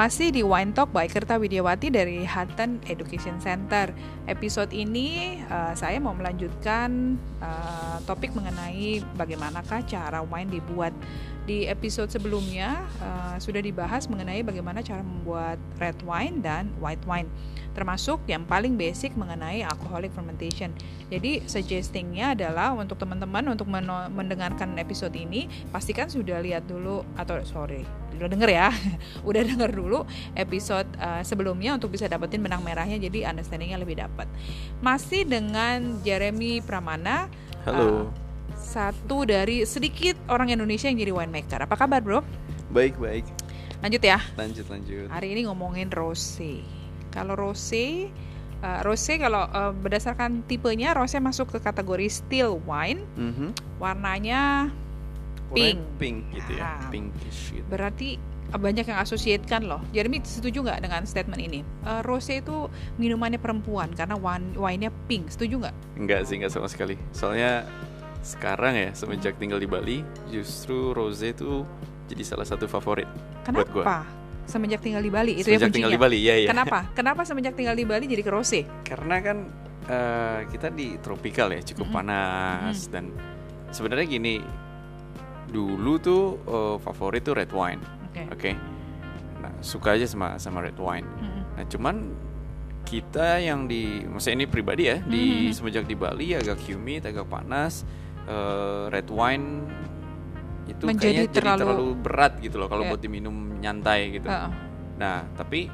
Masih di Wine Talk by Kerta Widiawati dari Hutton Education Center. Episode ini uh, saya mau melanjutkan uh, topik mengenai bagaimanakah cara wine dibuat. Di episode sebelumnya uh, sudah dibahas mengenai bagaimana cara membuat red wine dan white wine termasuk yang paling basic mengenai alcoholic fermentation. Jadi suggestingnya adalah untuk teman-teman untuk mendengarkan episode ini pastikan sudah lihat dulu atau sorry udah denger ya, udah denger dulu episode uh, sebelumnya untuk bisa dapetin benang merahnya jadi understandingnya lebih dapat. Masih dengan Jeremy Pramana. Halo. Uh, satu dari sedikit orang Indonesia yang jadi winemaker. Apa kabar, Bro? Baik, baik. Lanjut ya. Lanjut, lanjut. Hari ini ngomongin rose. Kalau rose uh, rose kalau uh, berdasarkan tipenya rose masuk ke kategori still wine. Mm -hmm. Warnanya pink. pink gitu ya, nah, pinkish gitu. Berarti uh, banyak yang asosiatkan loh. Jeremy setuju nggak dengan statement ini? Uh, rose itu minumannya perempuan karena wine wine-nya pink. Setuju nggak? Enggak sih, enggak sama sekali. Soalnya sekarang ya semenjak tinggal di Bali, justru rose itu jadi salah satu favorit Kenapa? buat gue semenjak tinggal di Bali itu semenjak ya tinggal di Bali ya ya kenapa kenapa semenjak tinggal di Bali jadi ke rose karena kan uh, kita di tropical ya cukup mm -hmm. panas mm -hmm. dan sebenarnya gini dulu tuh uh, favorit tuh red wine oke okay. okay? nah suka aja sama sama red wine mm -hmm. nah cuman kita yang di maksudnya ini pribadi ya mm -hmm. di semenjak di Bali agak humid agak panas uh, red wine itu menjadi kayaknya terlalu, jadi terlalu berat gitu loh kalau yeah. buat diminum nyantai gitu. Uh. Nah, tapi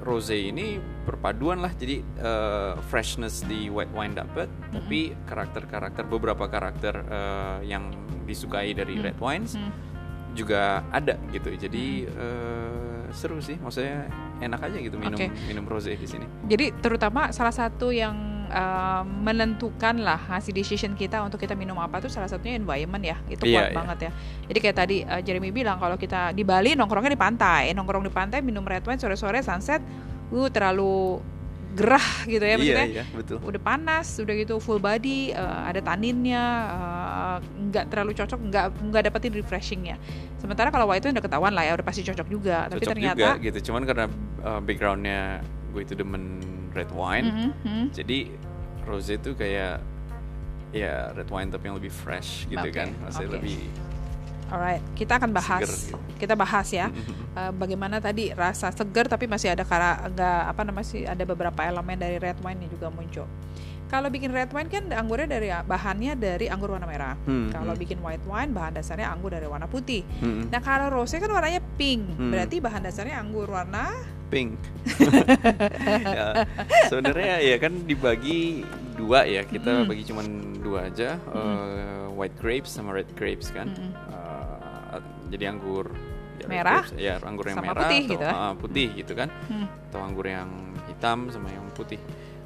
rose ini perpaduan lah jadi uh, freshness di white wine dapat, mm -hmm. tapi karakter-karakter beberapa karakter uh, yang disukai dari mm -hmm. red wines mm -hmm. juga ada gitu. Jadi uh, seru sih, maksudnya enak aja gitu minum okay. minum rose di sini. Jadi terutama salah satu yang uh, menentukan lah ngasih decision kita untuk kita minum apa tuh salah satunya environment ya. Itu yeah, kuat yeah. banget ya. Jadi kayak tadi uh, Jeremy bilang kalau kita di Bali nongkrongnya di pantai. Nongkrong di pantai minum red wine sore-sore sunset uh terlalu gerah gitu ya maksudnya. iya, iya, betul. udah panas udah gitu full body uh, ada taninnya uh, nggak terlalu cocok nggak nggak dapetin refreshingnya. Sementara kalau white itu udah ketahuan lah ya udah pasti cocok juga. Cocok tapi ternyata juga, gitu. Cuman karena uh, backgroundnya gue itu demen red wine. Mm -hmm. Jadi rose itu kayak ya red wine tapi yang lebih fresh gitu okay. kan, masih okay. lebih Alright, kita akan bahas. Seger, gitu. Kita bahas ya, uh, bagaimana tadi rasa segar tapi masih ada kara agak apa namanya sih ada beberapa elemen dari red wine yang juga muncul. Kalau bikin red wine kan anggurnya dari bahannya dari anggur warna merah. Hmm, kalau hmm. bikin white wine bahan dasarnya anggur dari warna putih. Hmm. Nah kalau rose kan warnanya pink, hmm. berarti bahan dasarnya anggur warna pink. ya, sebenarnya ya kan dibagi dua ya kita mm. bagi cuman dua aja mm. uh, white grapes sama red grapes kan. Mm. Uh, jadi anggur ya, merah, grapes, ya anggur yang sama merah putih atau gitu. uh, putih gitu kan, mm. atau anggur yang hitam sama yang putih.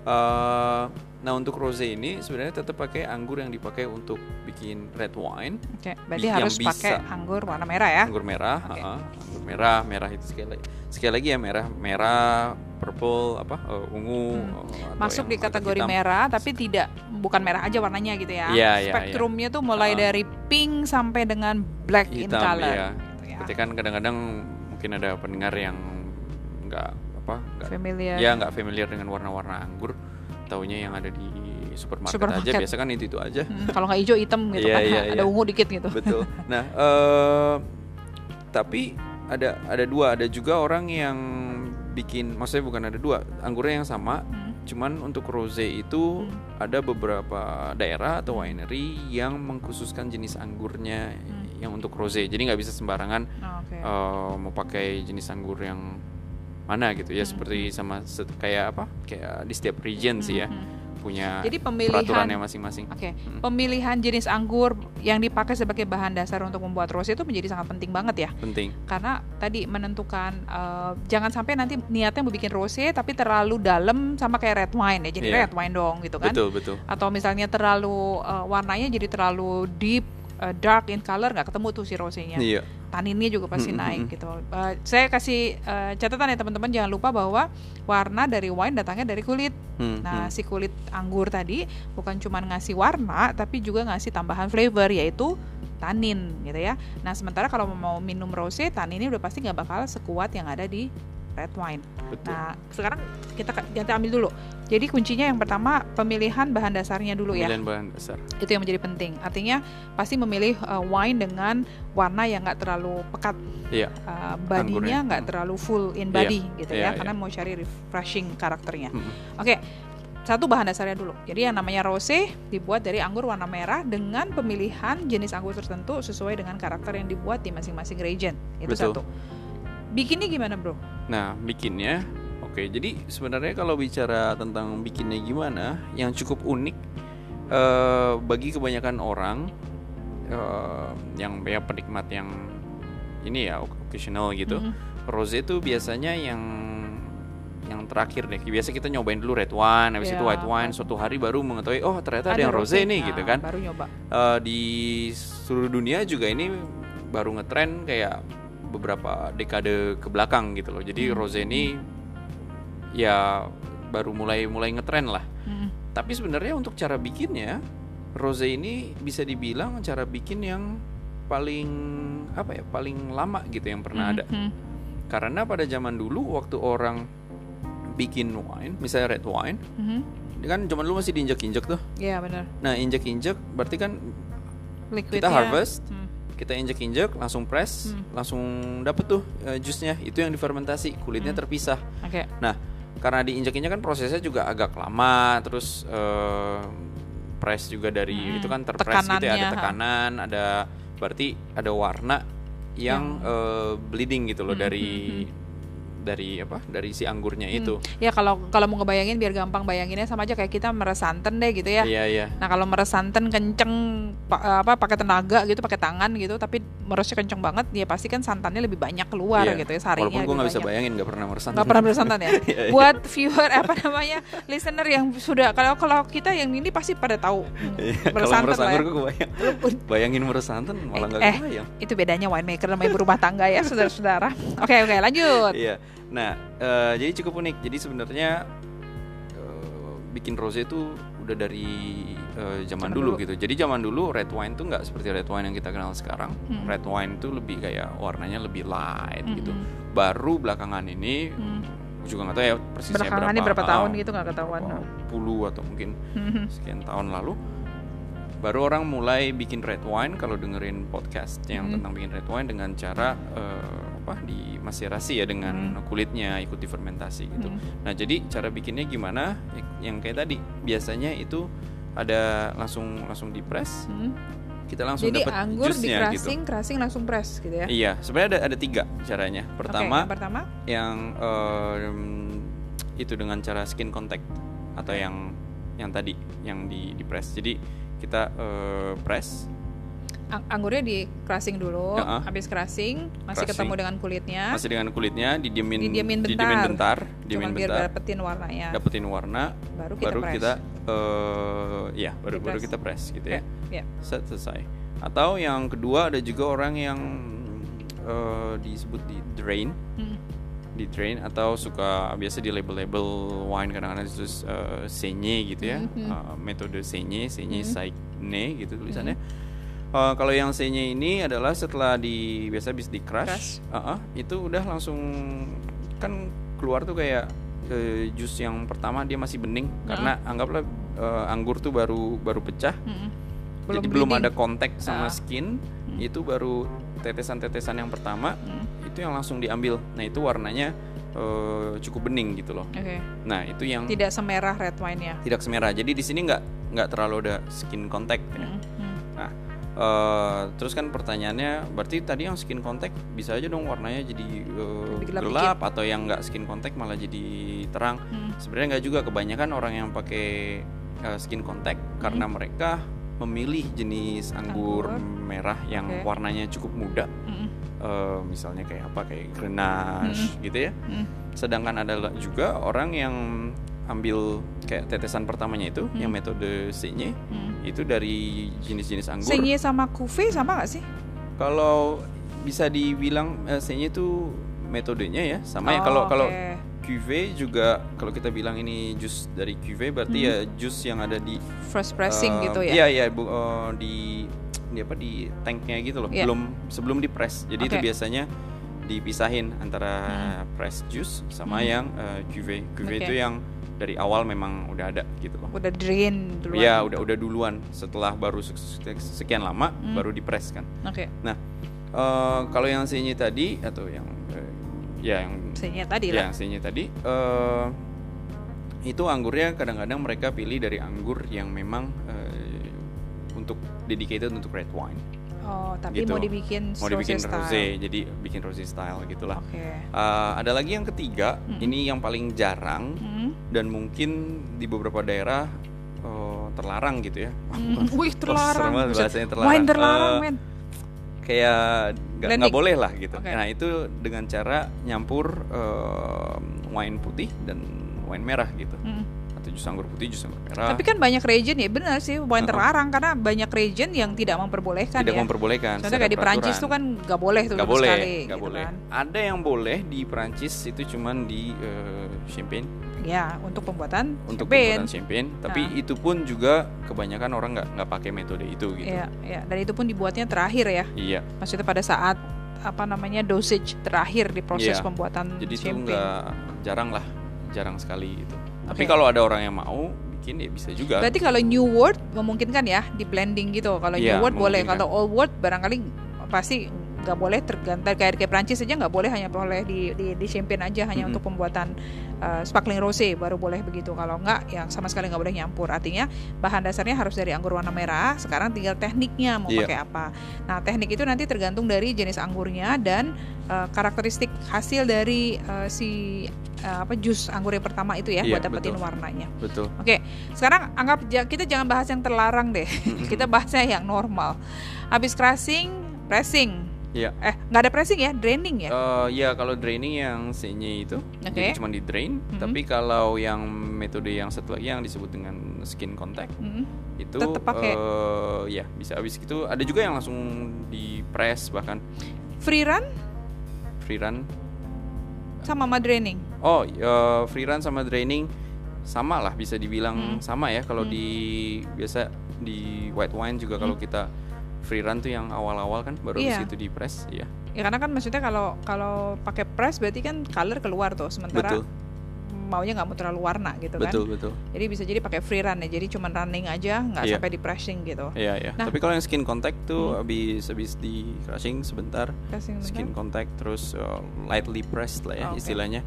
Uh, nah untuk rose ini sebenarnya tetap pakai anggur yang dipakai untuk bikin red wine. Oke, okay, berarti harus bisa, pakai anggur warna merah ya? Anggur merah, okay. uh, anggur merah, merah itu sekali sekali lagi ya merah, merah, purple, apa, uh, ungu. Hmm. Masuk di kategori hitam. merah, tapi tidak bukan merah aja warnanya gitu ya? Iya, iya. Spektrumnya ya. tuh mulai uh, dari pink sampai dengan black hitam, in color. Iya. Gitu ya. kan kadang-kadang mungkin ada pendengar yang nggak apa, gak, familiar. Ya nggak familiar dengan warna-warna anggur taunya yang ada di supermarket, supermarket. aja biasa kan itu itu aja hmm, kalau nggak hijau hitam gitu yeah, kan yeah, ada yeah. ungu dikit gitu betul nah uh, tapi ada ada dua ada juga orang yang bikin maksudnya bukan ada dua anggurnya yang sama hmm. cuman untuk rose itu hmm. ada beberapa daerah atau winery yang mengkhususkan jenis anggurnya hmm. yang untuk rose jadi nggak bisa sembarangan oh, okay. uh, eh, mau pakai jenis anggur yang mana gitu ya hmm. seperti sama kayak apa kayak di setiap region hmm. sih ya hmm. punya Jadi pemilihan masing-masing. Oke, okay. hmm. pemilihan jenis anggur yang dipakai sebagai bahan dasar untuk membuat rose itu menjadi sangat penting banget ya. Penting. Karena tadi menentukan uh, jangan sampai nanti niatnya mau bikin rose tapi terlalu dalam sama kayak red wine ya. Jadi yeah. red wine dong gitu kan. Betul, betul. Atau misalnya terlalu uh, warnanya jadi terlalu deep uh, dark in color nggak ketemu tuh si rosenya. Iya taninnya juga pasti naik gitu. Uh, saya kasih uh, catatan ya teman-teman jangan lupa bahwa warna dari wine datangnya dari kulit. Hmm, nah, hmm. si kulit anggur tadi bukan cuma ngasih warna tapi juga ngasih tambahan flavor yaitu tanin gitu ya. Nah sementara kalau mau minum rose taninnya udah pasti nggak bakal sekuat yang ada di red wine. Betul. Nah sekarang kita kita ambil dulu. Jadi kuncinya yang pertama pemilihan bahan dasarnya dulu ya. Pemilihan bahan dasar. Itu yang menjadi penting. Artinya pasti memilih uh, wine dengan warna yang nggak terlalu pekat. Iya. Uh, badinya nggak Hmm. terlalu full in Iya, body gitu iya, ya, iya. karena mau cari refreshing karakternya. Mm-mm. Oke, satu bahan dasarnya dulu. Jadi yang namanya rose dibuat dari anggur warna merah dengan pemilihan jenis anggur tertentu sesuai dengan karakter yang dibuat di masing-masing region. Itu Betul. satu. Bikinnya gimana, Bro? Nah, bikinnya Oke, jadi sebenarnya kalau bicara tentang bikinnya gimana, yang cukup unik eh, bagi kebanyakan orang eh, yang ya penikmat yang ini ya occasional gitu, Mhm. rose itu biasanya yang yang terakhir deh. Biasa kita nyobain dulu red wine, habis Iya. itu white wine, suatu hari baru mengetahui oh ternyata ada, Ada yang rose nih Nah, gitu kan. Baru nyoba. Eh, di seluruh dunia juga ini baru ngetren kayak beberapa dekade ke belakang gitu loh. Jadi Hmm. rose ini ya baru mulai mulai ngetren lah. Mhm. Tapi sebenarnya untuk cara bikinnya rose ini bisa dibilang cara bikin yang paling apa ya paling lama gitu yang pernah ada. Mhm. Karena pada zaman dulu waktu orang bikin wine, misalnya red wine, ini kan zaman dulu masih diinjek-injek tuh. Iya benar. Nah injek-injek berarti kan Liquidnya. kita harvest, Hmm. kita injek-injek, langsung press, Hmm. langsung dapet tuh eh, jusnya. Itu yang difermentasi, kulitnya Hmm. terpisah. Oke. Nah, karena diinjek-injek kan prosesnya juga agak lama, terus eh, press juga dari Hmm. itu kan terpress gitu ya, ada ha. tekanan, ada berarti ada warna yang eh, bleeding gitu loh Hmm, dari hmm, dari apa? Dari si anggurnya Hmm. itu. Ya kalau kalau mau ngebayangin biar gampang bayanginnya sama aja kayak kita meres santan deh gitu ya. Iya, iya. Nah kalau meres santan kenceng pa- apa pakai tenaga gitu pakai tangan gitu tapi meresnya kenceng banget ya pasti kan santannya lebih banyak keluar Iya. gitu ya sarinya Walaupun gue nggak bisa bayangin, nggak pernah meresan. nggak pernah meres santan ya. Iya, iya. Buat viewer apa namanya listener yang sudah kalau kalau kita yang ini pasti pada tahu hmm, Iya, meres Kalau ya. gue bayang, bayangin meres santan malah nggak eh, kebayang. itu bedanya winemaker sama ibu rumah tangga ya saudara-saudara. Oke oke lanjut. Iya. Nah, eh, jadi cukup unik. Jadi sebenarnya eh, bikin rose itu udah dari eh, zaman, Zaman dulu, dulu. gitu. Jadi zaman dulu red wine tuh nggak seperti red wine yang kita kenal sekarang. Hmm. Red wine tuh lebih kayak warnanya lebih light gitu. Mhm. Baru belakangan ini Hmm. juga nggak tahu ya persisnya Belakangan ini berapa ah, tahun gitu nggak ketahuan. berapa puluh atau mungkin Mhm. sekian tahun lalu baru orang mulai bikin red wine kalau dengerin podcast yang Hmm. tentang bikin red wine dengan cara eh, apa di maserasi ya dengan kulitnya ikut difermentasi gitu. Hmm. Nah jadi cara bikinnya gimana? Yang kayak tadi biasanya itu ada langsung langsung di press Hmm. kita langsung Jadi dapat anggur di crushing, crushing langsung press gitu ya. Iya sebenarnya ada ada tiga caranya. Pertama yang pertama yang em, itu dengan cara skin contact atau yang yang tadi yang di di press. Jadi kita eh, press anggurnya di crushing dulu, ah. habis crushing masih Crushing. ketemu dengan kulitnya, masih dengan kulitnya didiemin Didiemin bentar. didiemin bentar, didiemin biar bentar, dapetin warnanya. dapetin warna, baru kita baru press. kita eh ya baru Di baru press. kita press gitu Ya, ya. ya. Set selesai. Atau yang kedua ada juga orang yang eh, disebut di drain, Hmm. di drain atau suka biasa di label-label wine kadang-kadang itu uh, senye gitu ya Mhm. Uh, metode senye senye Mhm. saikne gitu tulisannya Uh, kalau yang senye ini adalah setelah di biasa bisa di crush, Crush. uh-uh, itu udah langsung kan keluar tuh kayak uh, jus yang pertama dia masih bening karena anggaplah uh, anggur tuh baru baru pecah Mm-mm. jadi belum bleeding. ada kontak sama Ah. skin Hmm. itu baru tetesan-tetesan yang pertama Hmm. itu yang langsung diambil. Nah itu warnanya eh, cukup bening gitu loh. Oke. Nah itu yang Tidak tidak, semerah red wine-nya. semerah. Jadi di sini nggak nggak terlalu ada skin contact. Ya. Mm, mm. Nah eh, terus kan pertanyaannya, berarti tadi yang skin contact bisa aja dong warnanya jadi Lebih gelap gelap, atau yang nggak skin contact malah jadi terang. Hmm. Sebenarnya nggak juga. Kebanyakan orang yang pakai eh, skin contact karena mereka memilih jenis anggur, Hmm. Anggur. merah yang Oke. warnanya cukup muda. Mm, Eh, misalnya kayak apa kayak Grenache gitu ya. mm. Sedangkan ada juga orang yang ambil kayak tetesan pertamanya itu Hmm. yang metode C-nya Mm. itu dari jenis-jenis anggur. Senye sama kuve sama gak sih? Kalau bisa dibilang eh, C-nya itu metodenya ya sama ya Oh, kalau kalau oke. cuvée juga kalau kita bilang ini jus dari cuvée berarti Hmm. ya jus yang ada di first pressing eh, gitu ya. Iya iya bu, eh, di di apa di tanknya gitu loh Iya. belum sebelum di press jadi itu Oke. biasanya dipisahin antara press juice sama Hmm. yang cuvee cuvee Oke. itu yang dari awal memang udah ada gitu loh Udah drain duluan. Iya udah udah duluan setelah baru se- se- sekian lama Hmm. baru di press kan Oke. nah eh, kalau yang C-nya tadi atau yang eh, ya yang Saya tadi ya, lah. yang C-nya tadi eh, itu anggurnya kadang-kadang mereka pilih dari anggur yang memang eh, untuk dedicated untuk red wine. Oh, tapi Gitu. mau dibikin Mau dibikin rosé style. rosé, jadi bikin rosé style gitulah. Oke. Eh, ada lagi yang ketiga, Mm-mm. ini yang paling jarang Hmm. dan mungkin di beberapa daerah eh, terlarang gitu ya. Hmm. Wih, terlarang. bahasanya terlarang. Wine terlarang, Eh, men. kayak nggak boleh lah gitu. Oke. Nah itu dengan cara nyampur eh, wine putih dan wine merah gitu. Hmm. Jus anggur putih, jus anggur merah. Tapi kan banyak region ya, benar sih wine Uh-uh. terlarang karena banyak region yang tidak memperbolehkan tidak ya. memperbolehkan. Contohnya kayak di Prancis tuh peraturan. kan nggak boleh tuh sama boleh, sekali. nggak gitu boleh. kan. Ada yang boleh di Prancis itu cuman di eh, champagne Ya, untuk pembuatan untuk champagne. pembuatan champagne. Tapi Nah. itu pun juga kebanyakan orang nggak nggak pakai metode itu gitu. Iya, iya. Dan itu pun dibuatnya terakhir ya. Iya. Maksudnya pada saat apa namanya dosage terakhir di proses Iya. pembuatan Jadi itu champagne. nggak jarang lah, jarang sekali gitu. Tapi kalau ada orang yang mau bikin ya bisa juga. Berarti kalau New World memungkinkan ya di blending gitu. Kalau Iya, New World boleh, kalau Old World barangkali pasti nggak boleh tergantar kayak kayak Prancis aja nggak boleh hanya boleh di di, di champagne aja hanya Mm-mm. untuk pembuatan uh, sparkling rosé baru boleh begitu. Kalau nggak yang sama sekali nggak boleh nyampur. Artinya bahan dasarnya harus dari anggur warna merah. Sekarang tinggal tekniknya mau Iya. pakai apa. Nah teknik itu nanti tergantung dari jenis anggurnya dan uh, karakteristik hasil dari uh, si uh, apa jus anggur yang pertama itu ya Iya, buat dapetin betul. warnanya. Betul. Oke, sekarang anggap kita jangan bahas yang terlarang deh. kita bahasnya yang normal. Habis crushing, pressing. Iya. Eh, nggak ada pressing ya, draining ya. Eh, ya kalau draining yang C-nya itu Oke. jadi cuma di drain. Mhm. Tapi kalau yang metode yang satu lagi yang disebut dengan skin contact Mm. itu Tetep pakai. eh, ya bisa habis itu ada juga yang langsung di press bahkan Free run free run. sama sama draining. Oh, eh, free run sama draining sama lah bisa dibilang Hmm. sama ya kalau Hmm. di biasa di white wine juga kalau kita free run tuh yang awal-awal kan baru habis itu di press ya. Ya karena kan maksudnya kalau kalau pakai press berarti kan color keluar tuh, sementara Betul. maunya nggak mau terlalu warna gitu kan. Betul, betul. Jadi bisa jadi pakai free run ya. Jadi cuma running aja, nggak Iya. sampai di pressing gitu. Iya, iya. Nah. Tapi kalau yang skin contact tuh Hmm. habis habis di crushing sebentar, Pressing skin bentar. contact terus uh, lightly pressed lah ya Oke. istilahnya.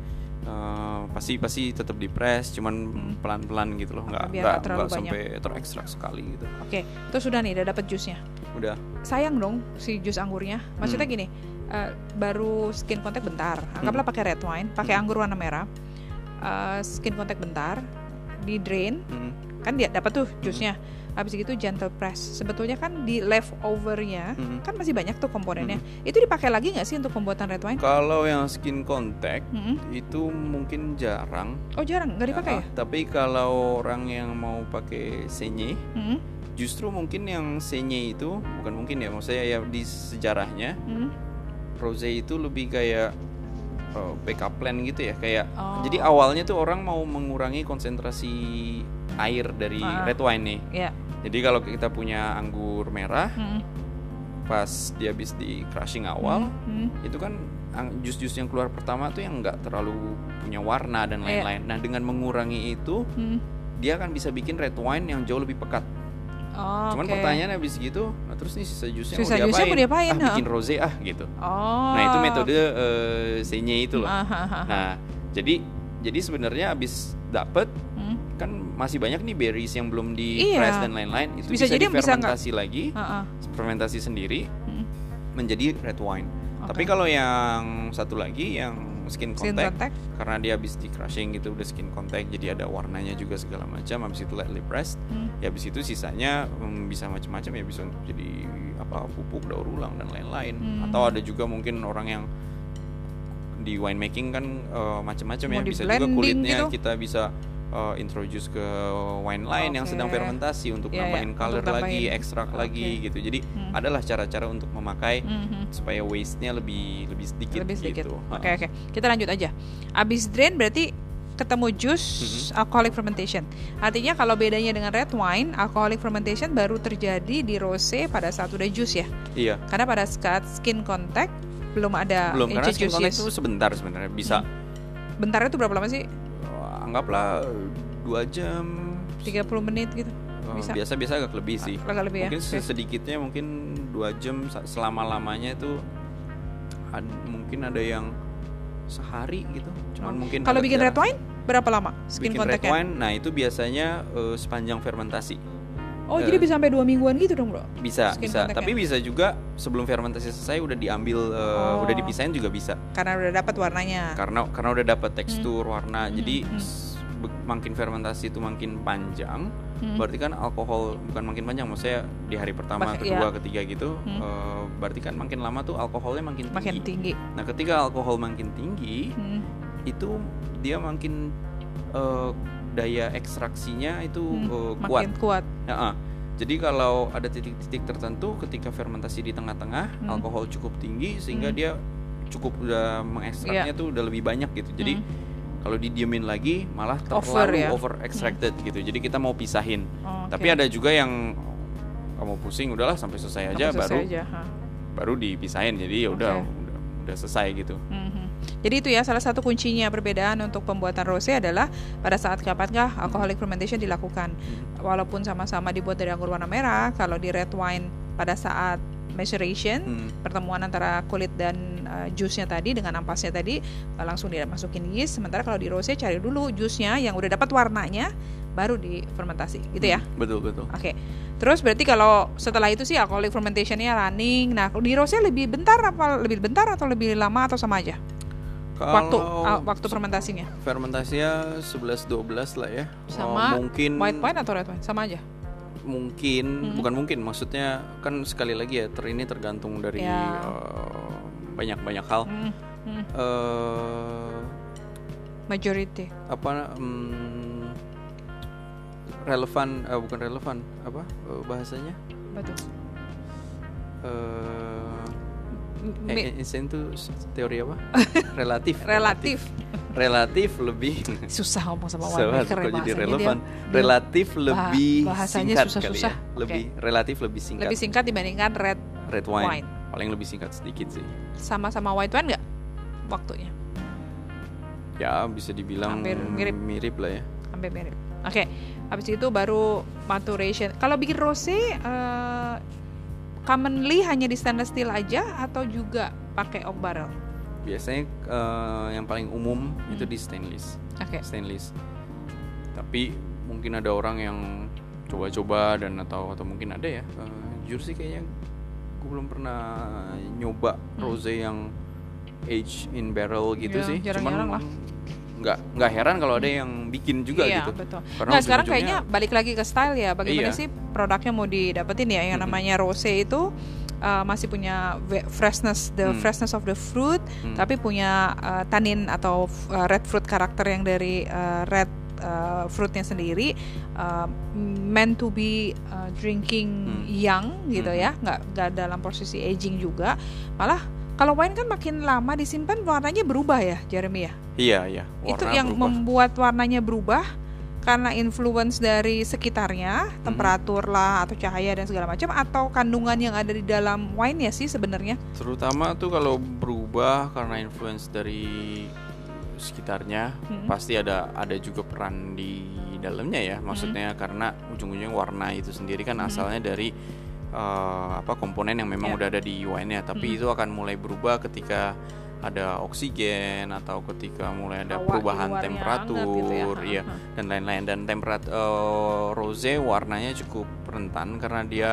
Uh, pasti pasti tetap di press, cuman Hmm. pelan-pelan gitu loh, nggak nggak sampai terekstrak sekali gitu. Oke, itu sudah nih, udah dapet jusnya. Udah. sayang dong si jus anggurnya. Maksudnya Hmm. gini, eh, baru skin contact bentar. Anggaplah pakai red wine, pakai Hmm. anggur warna merah, eh, skin contact bentar, di drain, Mm. kan dia dapat tuh Hmm. jusnya. Habis itu gentle press. Sebetulnya kan di leftovernya Mm. kan masih banyak tuh komponennya. Hmm. Itu dipakai lagi nggak sih untuk pembuatan red wine? Kalau yang skin contact Mm-mm. itu mungkin jarang. Oh jarang, nggak dipakai Ah, ya? Tapi kalau orang yang mau pakai senye, Mm-mm. Justru mungkin yang senye itu bukan mungkin ya, maksudnya ya di sejarahnya Mm-mm. rose itu lebih kayak uh, backup plan gitu ya, kayak Oh. jadi awalnya tuh orang mau mengurangi konsentrasi air dari Ah. red wine nih. Ya. Jadi kalau kita punya anggur merah Mm-mm. pas dia habis di crushing awal, Mm-mm. itu kan jus-jus yang keluar pertama tuh yang nggak terlalu punya warna dan Iya. lain-lain. Nah dengan mengurangi itu Mm. dia akan bisa bikin red wine yang jauh lebih pekat. Oh, Cuman oke. pertanyaannya habis gitu, nah terus nih sisa jusnya Sisa mau jusnya diapain? mau diapain, Ah, bikin rose ah gitu. Oh. Nah itu metode eh, senye itu loh. Ah, ah, ah, ah. Nah jadi jadi sebenarnya habis dapet Mm. kan masih banyak nih berries yang belum di Iya. press dan lain-lain itu Bisa bisa, jadi bisa difermentasi lagi, Ah, ah. fermentasi sendiri Mm. menjadi red wine. Oke. Tapi kalau yang satu lagi yang skin Skin contact, contact. karena dia habis di crushing gitu udah skin contact jadi ada warnanya juga segala macam habis itu lightly pressed Hmm. ya habis itu sisanya hmm, bisa macam-macam ya bisa untuk jadi apa pupuk daur ulang dan lain-lain Hmm. atau ada juga mungkin orang yang di winemaking kan eh, macam-macam ya bisa juga kulitnya gitu? kita bisa eh, introduce ke wine lain yang Oke. sedang fermentasi untuk Iya, iya, nambahin color untuk lagi tambahin. ekstrak Oke. lagi gitu jadi Hmm. adalah cara-cara untuk memakai Mhm. supaya waste-nya lebih lebih sedikit lebih sedikit. gitu. Oke oke, kita lanjut aja. Abis drain berarti ketemu jus Mm-hmm. alcoholic fermentation. Artinya kalau bedanya dengan red wine, alcoholic fermentation baru terjadi di rose pada saat udah jus ya. Iya. Karena pada saat skin contact belum ada Belum karena skin contact itu sebentar sebenarnya bisa Bentar itu berapa lama sih? Eh, anggaplah dua jam 30 menit gitu. eh, Bisa. biasa-biasa agak lebih sih. Agak lebih ya. mungkin Oke. sedikitnya mungkin dua jam selama lamanya itu ad- mungkin ada yang sehari gitu cuman mungkin Kalau bikin red wine berapa lama skin bikin red wine nah itu biasanya eh, sepanjang fermentasi Oh, Eh, jadi bisa sampai dua mingguan gitu dong, Bro? bisa Skin bisa tapi bisa juga sebelum fermentasi selesai udah diambil eh, Oh. udah dipisahin juga bisa Karena udah dapat warnanya. karena karena udah dapat tekstur warna Hmm, jadi hmm. Makin fermentasi itu makin panjang Hmm. berarti kan alkohol bukan makin panjang maksudnya di hari pertama Mak- kedua iya. ketiga gitu Hmm. eh, berarti kan makin lama tuh alkoholnya makin tinggi Makin tinggi. nah ketika alkohol makin tinggi Hmm. itu dia makin eh, daya ekstraksinya itu Hmm, eh, kuat Makin kuat. Ya, ah. jadi kalau ada titik-titik tertentu ketika fermentasi di tengah-tengah Hmm. alkohol cukup tinggi sehingga Hmm. dia cukup udah mengekstraknya tuh udah lebih banyak gitu jadi Hmm. Kalau didiemin lagi malah Over terlalu ya? over extracted gitu jadi kita mau pisahin Oh, tapi oke. ada juga yang kamu pusing udahlah sampai selesai aja Sampai selesai baru aja, ha. baru dipisahin jadi ya udah Oke. udah udah selesai gitu Mhm. Jadi itu ya salah satu kuncinya perbedaan untuk pembuatan rose adalah pada saat kapankah alcoholic fermentation dilakukan. Hmm. Walaupun sama-sama dibuat dari anggur warna merah, kalau di red wine pada saat maceration Hmm. pertemuan antara kulit dan uh, jusnya tadi dengan ampasnya tadi uh, langsung dimasukin yeast. Sementara kalau di rose cari dulu jusnya yang udah dapat warnanya baru difermentasi gitu ya. betul betul Oke. Terus berarti kalau setelah itu sih alcoholic fermentationnya running. Nah, di rose lebih bentar apa lebih bentar atau lebih lama atau sama aja? waktu Kalau ah, waktu fermentasinya fermentasinya 11 12 lah ya Sama Oh, mungkin white wine atau red wine sama aja mungkin Hmm. bukan mungkin maksudnya kan sekali lagi ya ter ini tergantung dari Ya. eh, banyak-banyak hal. Hmm, hmm, eh majority. apa mm, relevan eh, bukan relevan apa eh, bahasanya? Betul eh Mi- eh, Einstein itu teori apa? Relatif. Relatif. Relatif lebih. Susah ngomong sama winemaker kok ya, jadi relevan. dia- relatif lebih bahasanya singkat kali susah-susah. ya lebih relatif lebih singkat. Lebih singkat dibandingkan red red wine. wine. paling lebih singkat sedikit sih. Sama-sama white wine nggak waktunya? Ya bisa dibilang Hampir mirip. mirip lah ya. Hampir mirip. Oke habis itu baru maturation. Kalau bikin rose eh, commonly hanya di stainless steel aja atau juga pakai oak barrel biasanya eh, yang paling umum itu Hmm. di stainless oke stainless tapi mungkin ada orang yang coba-coba dan atau atau mungkin ada ya eh, jujur sih kayaknya gue belum pernah nyoba rose yang age in barrel gitu Hmm. Ya, sih jarang-jarang cuman lah. Nggak nggak heran kalau ada yang bikin juga iya, gitu betul. Karena Nah, sekarang kayaknya balik lagi ke style ya. Bagaimana Iya. sih produknya mau didapetin ya? Yang namanya rose itu uh, masih punya freshness, the Hmm. freshness of the fruit, Hmm. tapi punya uh, tannin atau uh, red fruit karakter yang dari uh, red uh, fruitnya sendiri uh, meant to be uh, drinking Hmm. young gitu Mhm. ya, nggak nggak dalam posisi aging juga. Malah kalau wine kan makin lama disimpan warnanya berubah ya, Jeremy ya. iya iya itu warna yang berubah. membuat warnanya berubah karena influence dari sekitarnya, Mhm. temperatur lah atau cahaya dan segala macam atau kandungan yang ada di dalam wine ya sih sebenarnya. terutama tuh kalau berubah karena influence dari sekitarnya Mhm. pasti ada ada juga peran di dalamnya ya maksudnya karena ujung-ujungnya warna itu sendiri kan Mhm. asalnya dari eh, apa komponen yang memang Ya. udah ada di wine-nya tapi Mhm. itu akan mulai berubah ketika ada oksigen atau ketika mulai ada perubahan temperatur gitu ya. ha. dan lain-lain dan temperatur rose warnanya cukup rentan karena dia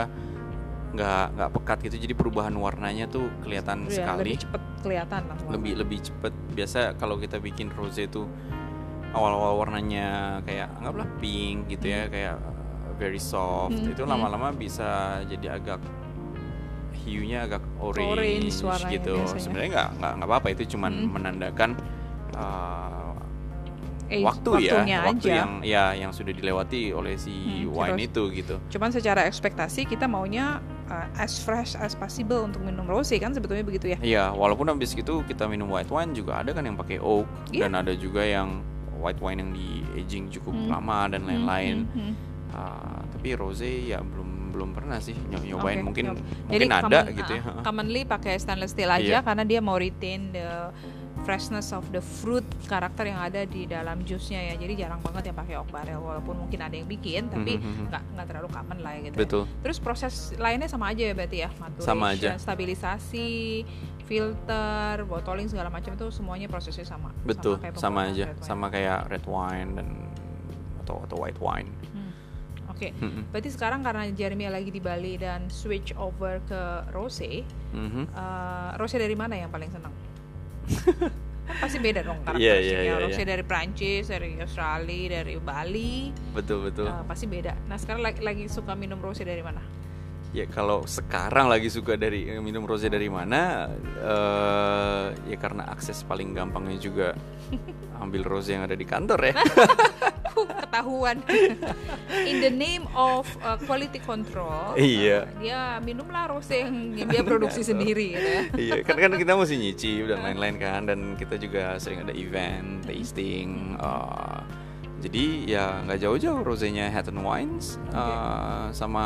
nggak nggak pekat gitu jadi perubahan warnanya tuh kelihatan Iya, sekali lebih cepet kelihatan lah. warna. lebih lebih cepet biasa kalau kita bikin rose itu awal-awal warnanya kayak anggaplah pink gitu ya kayak uh, very soft Hmm, itu hmm. lama-lama bisa jadi agak hiunya agak orange, Orange gitu sebenarnya nggak nggak nggak apa-apa itu cuman Hmm. menandakan uh, Age- waktu ya waktu aja. yang ya yang sudah dilewati oleh si Hmm, wine itu gitu Cuman secara ekspektasi kita maunya uh, as fresh as possible untuk minum rose kan sebetulnya begitu ya. Iya, walaupun habis gitu kita minum white wine juga ada kan yang pakai oak Iya. dan ada juga yang white wine yang di aging cukup Hmm. lama dan lain-lain. Hmm, hmm, Uh, tapi rose ya belum belum pernah sih nyo- nyobain Oke, mungkin nyob- mungkin ada common- gitu ya. uh, commonly pakai stainless steel aja Iya. karena dia mau retain the freshness of the fruit karakter yang ada di dalam jusnya ya jadi jarang banget yang pakai oak barrel walaupun mungkin ada yang bikin tapi Mhm, mhm. nggak nggak terlalu common lah ya gitu ya. Betul. terus proses lainnya sama aja ya berarti ya maturation Sama aja. stabilisasi filter bottling segala macam itu semuanya prosesnya sama Betul, kayak sama, pembuatan aja, sama kayak red wine dan atau atau white wine. Oke, Mhm. berarti sekarang karena Jeremy lagi di Bali dan switch over ke rose, Mhm. eh, rose dari mana yang paling senang? kan pasti beda dong Iya, karakteristiknya. iya, iya, rose iya. dari Prancis, dari Australia, dari Bali, Betul betul. eh, pasti beda. Nah sekarang lagi, lagi suka minum rose dari mana? Ya kalau sekarang lagi suka dari minum rose dari mana? eh ya karena akses paling gampangnya juga ambil rose yang ada di kantor ya. Huh, ketahuan. In the name of uh, quality control, Iya. uh, dia minumlah rose yang, yang dia produksi sendiri, gitu ya. iya kan kan kita mesti nyicip dan lain-lain kan dan kita juga sering ada event tasting eh, jadi ya nggak jauh-jauh rosenya Hatton Wines eh, sama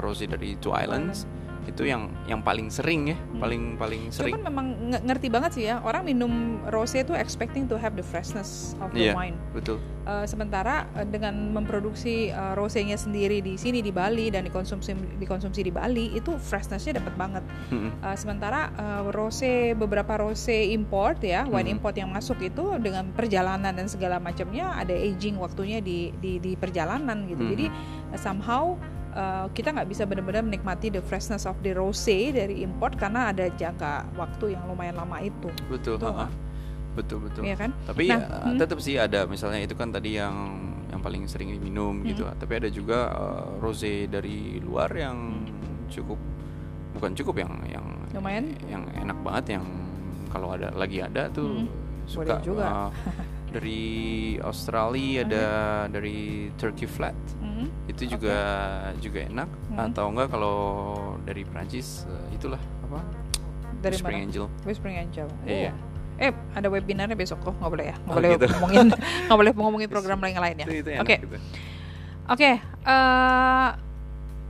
rose dari Two Islands itu yang yang paling sering ya paling paling sering Cuman memang nge- ngerti banget sih ya orang minum rose itu expecting to have the freshness of the Iya. wine. betul Uh, sementara uh, dengan memproduksi uh, rosenya sendiri di sini di Bali dan dikonsumsi dikonsumsi di Bali itu freshnessnya dapat banget. Mm-mm. Uh, sementara uh, rose beberapa rose import ya wine Mhm. import yang masuk itu dengan perjalanan dan segala macamnya ada aging waktunya di di, di perjalanan gitu. Mhm. Jadi uh, somehow uh, kita nggak bisa benar-benar menikmati the freshness of the rose dari import karena ada jangka waktu yang lumayan lama itu. betul Betul ha-ha. betul betul Iya kan? tapi Nah, ya, hmm. tetap sih ada misalnya itu kan tadi yang yang paling sering diminum gitu Hmm. tapi ada juga eh, rose dari luar yang cukup bukan cukup yang yang Lumayan? yang enak banget yang kalau ada lagi ada tuh Hmm. suka Boleh juga. eh, dari Australia ada dari Turkey Flat Mhm. itu juga juga enak Hmm. atau enggak kalau dari Prancis eh, itulah apa Dari Spring mana? Angel Whispering Angel. Iya. Oh. Eh, ada webinarnya besok kok, nggak boleh ya? Nggak Oh, boleh gitu. ngomongin, nggak boleh ngomongin program lain lainnya. itu, itu Oke, gitu. oke.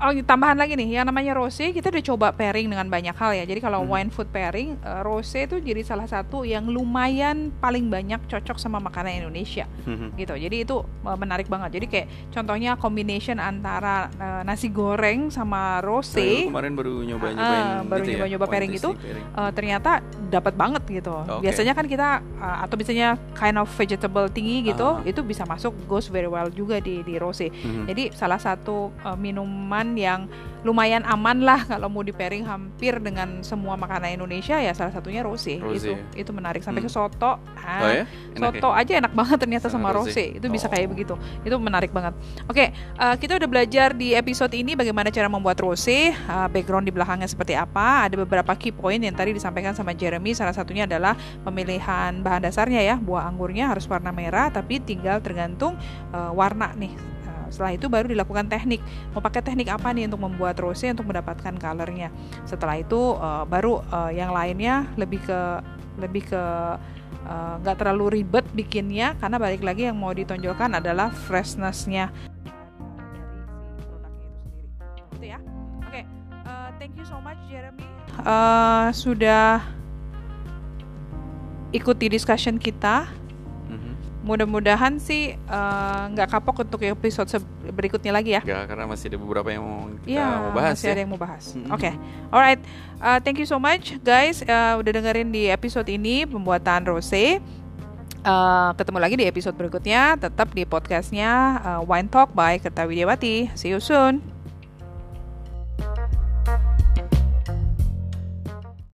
Oh, tambahan lagi nih, yang namanya rose kita udah coba pairing dengan banyak hal ya. Jadi kalau Hmm. wine food pairing, eh, rose itu jadi salah satu yang lumayan paling banyak cocok sama makanan Indonesia. Mhm. gitu jadi itu uh, menarik banget jadi kayak contohnya combination antara uh, nasi goreng sama rose kemarin baru nyoba Ah, nyobain baru gitu ya, nyoba-nyoba wine pairing gitu. pairing. uh, ternyata dapat banget gitu Oke. biasanya kan kita uh, atau biasanya kind of vegetable tinggi gitu Ah. itu bisa masuk goes very well juga di di rose Mhm. jadi salah satu uh, minuman yang lumayan aman lah kalau mau di pairing hampir dengan semua makanan Indonesia ya salah satunya rose, Rose. itu itu menarik. Sampai ke Hmm. soto. Oh ya? Enak soto aja enak banget ternyata sama, Sama rose. rose. itu bisa Oh. kayak begitu. Itu menarik banget. Oke eh, kita udah belajar di episode ini bagaimana cara membuat rose eh, background di belakangnya seperti apa. Ada beberapa key point yang tadi disampaikan sama Jeremy. Salah satunya adalah pemilihan bahan dasarnya ya. Buah anggurnya harus warna merah tapi tinggal tergantung eh, warna nih setelah itu baru dilakukan teknik. Mau pakai teknik apa nih untuk membuat rose untuk mendapatkan colornya? Setelah itu eh, baru eh, yang lainnya lebih ke lebih ke eh, nggak terlalu ribet bikinnya karena balik lagi yang mau ditonjolkan adalah freshnessnya. Gitu ya. Oke thank you so much Jeremy. Eh, sudah ikuti discussion kita. Mudah-mudahan sih eh, nggak kapok untuk episode berikutnya lagi ya Enggak, karena masih ada beberapa yang mau kita Iya, mau bahas masih ya. ada yang mau bahas. Mm-mm. Oke, alright. Uh, thank you so much, guys. Uh, udah dengerin di episode ini pembuatan rose. Uh, ketemu lagi di episode berikutnya. Tetap di podcastnya uh, Wine Talk by Kerta Widiawati. See you soon.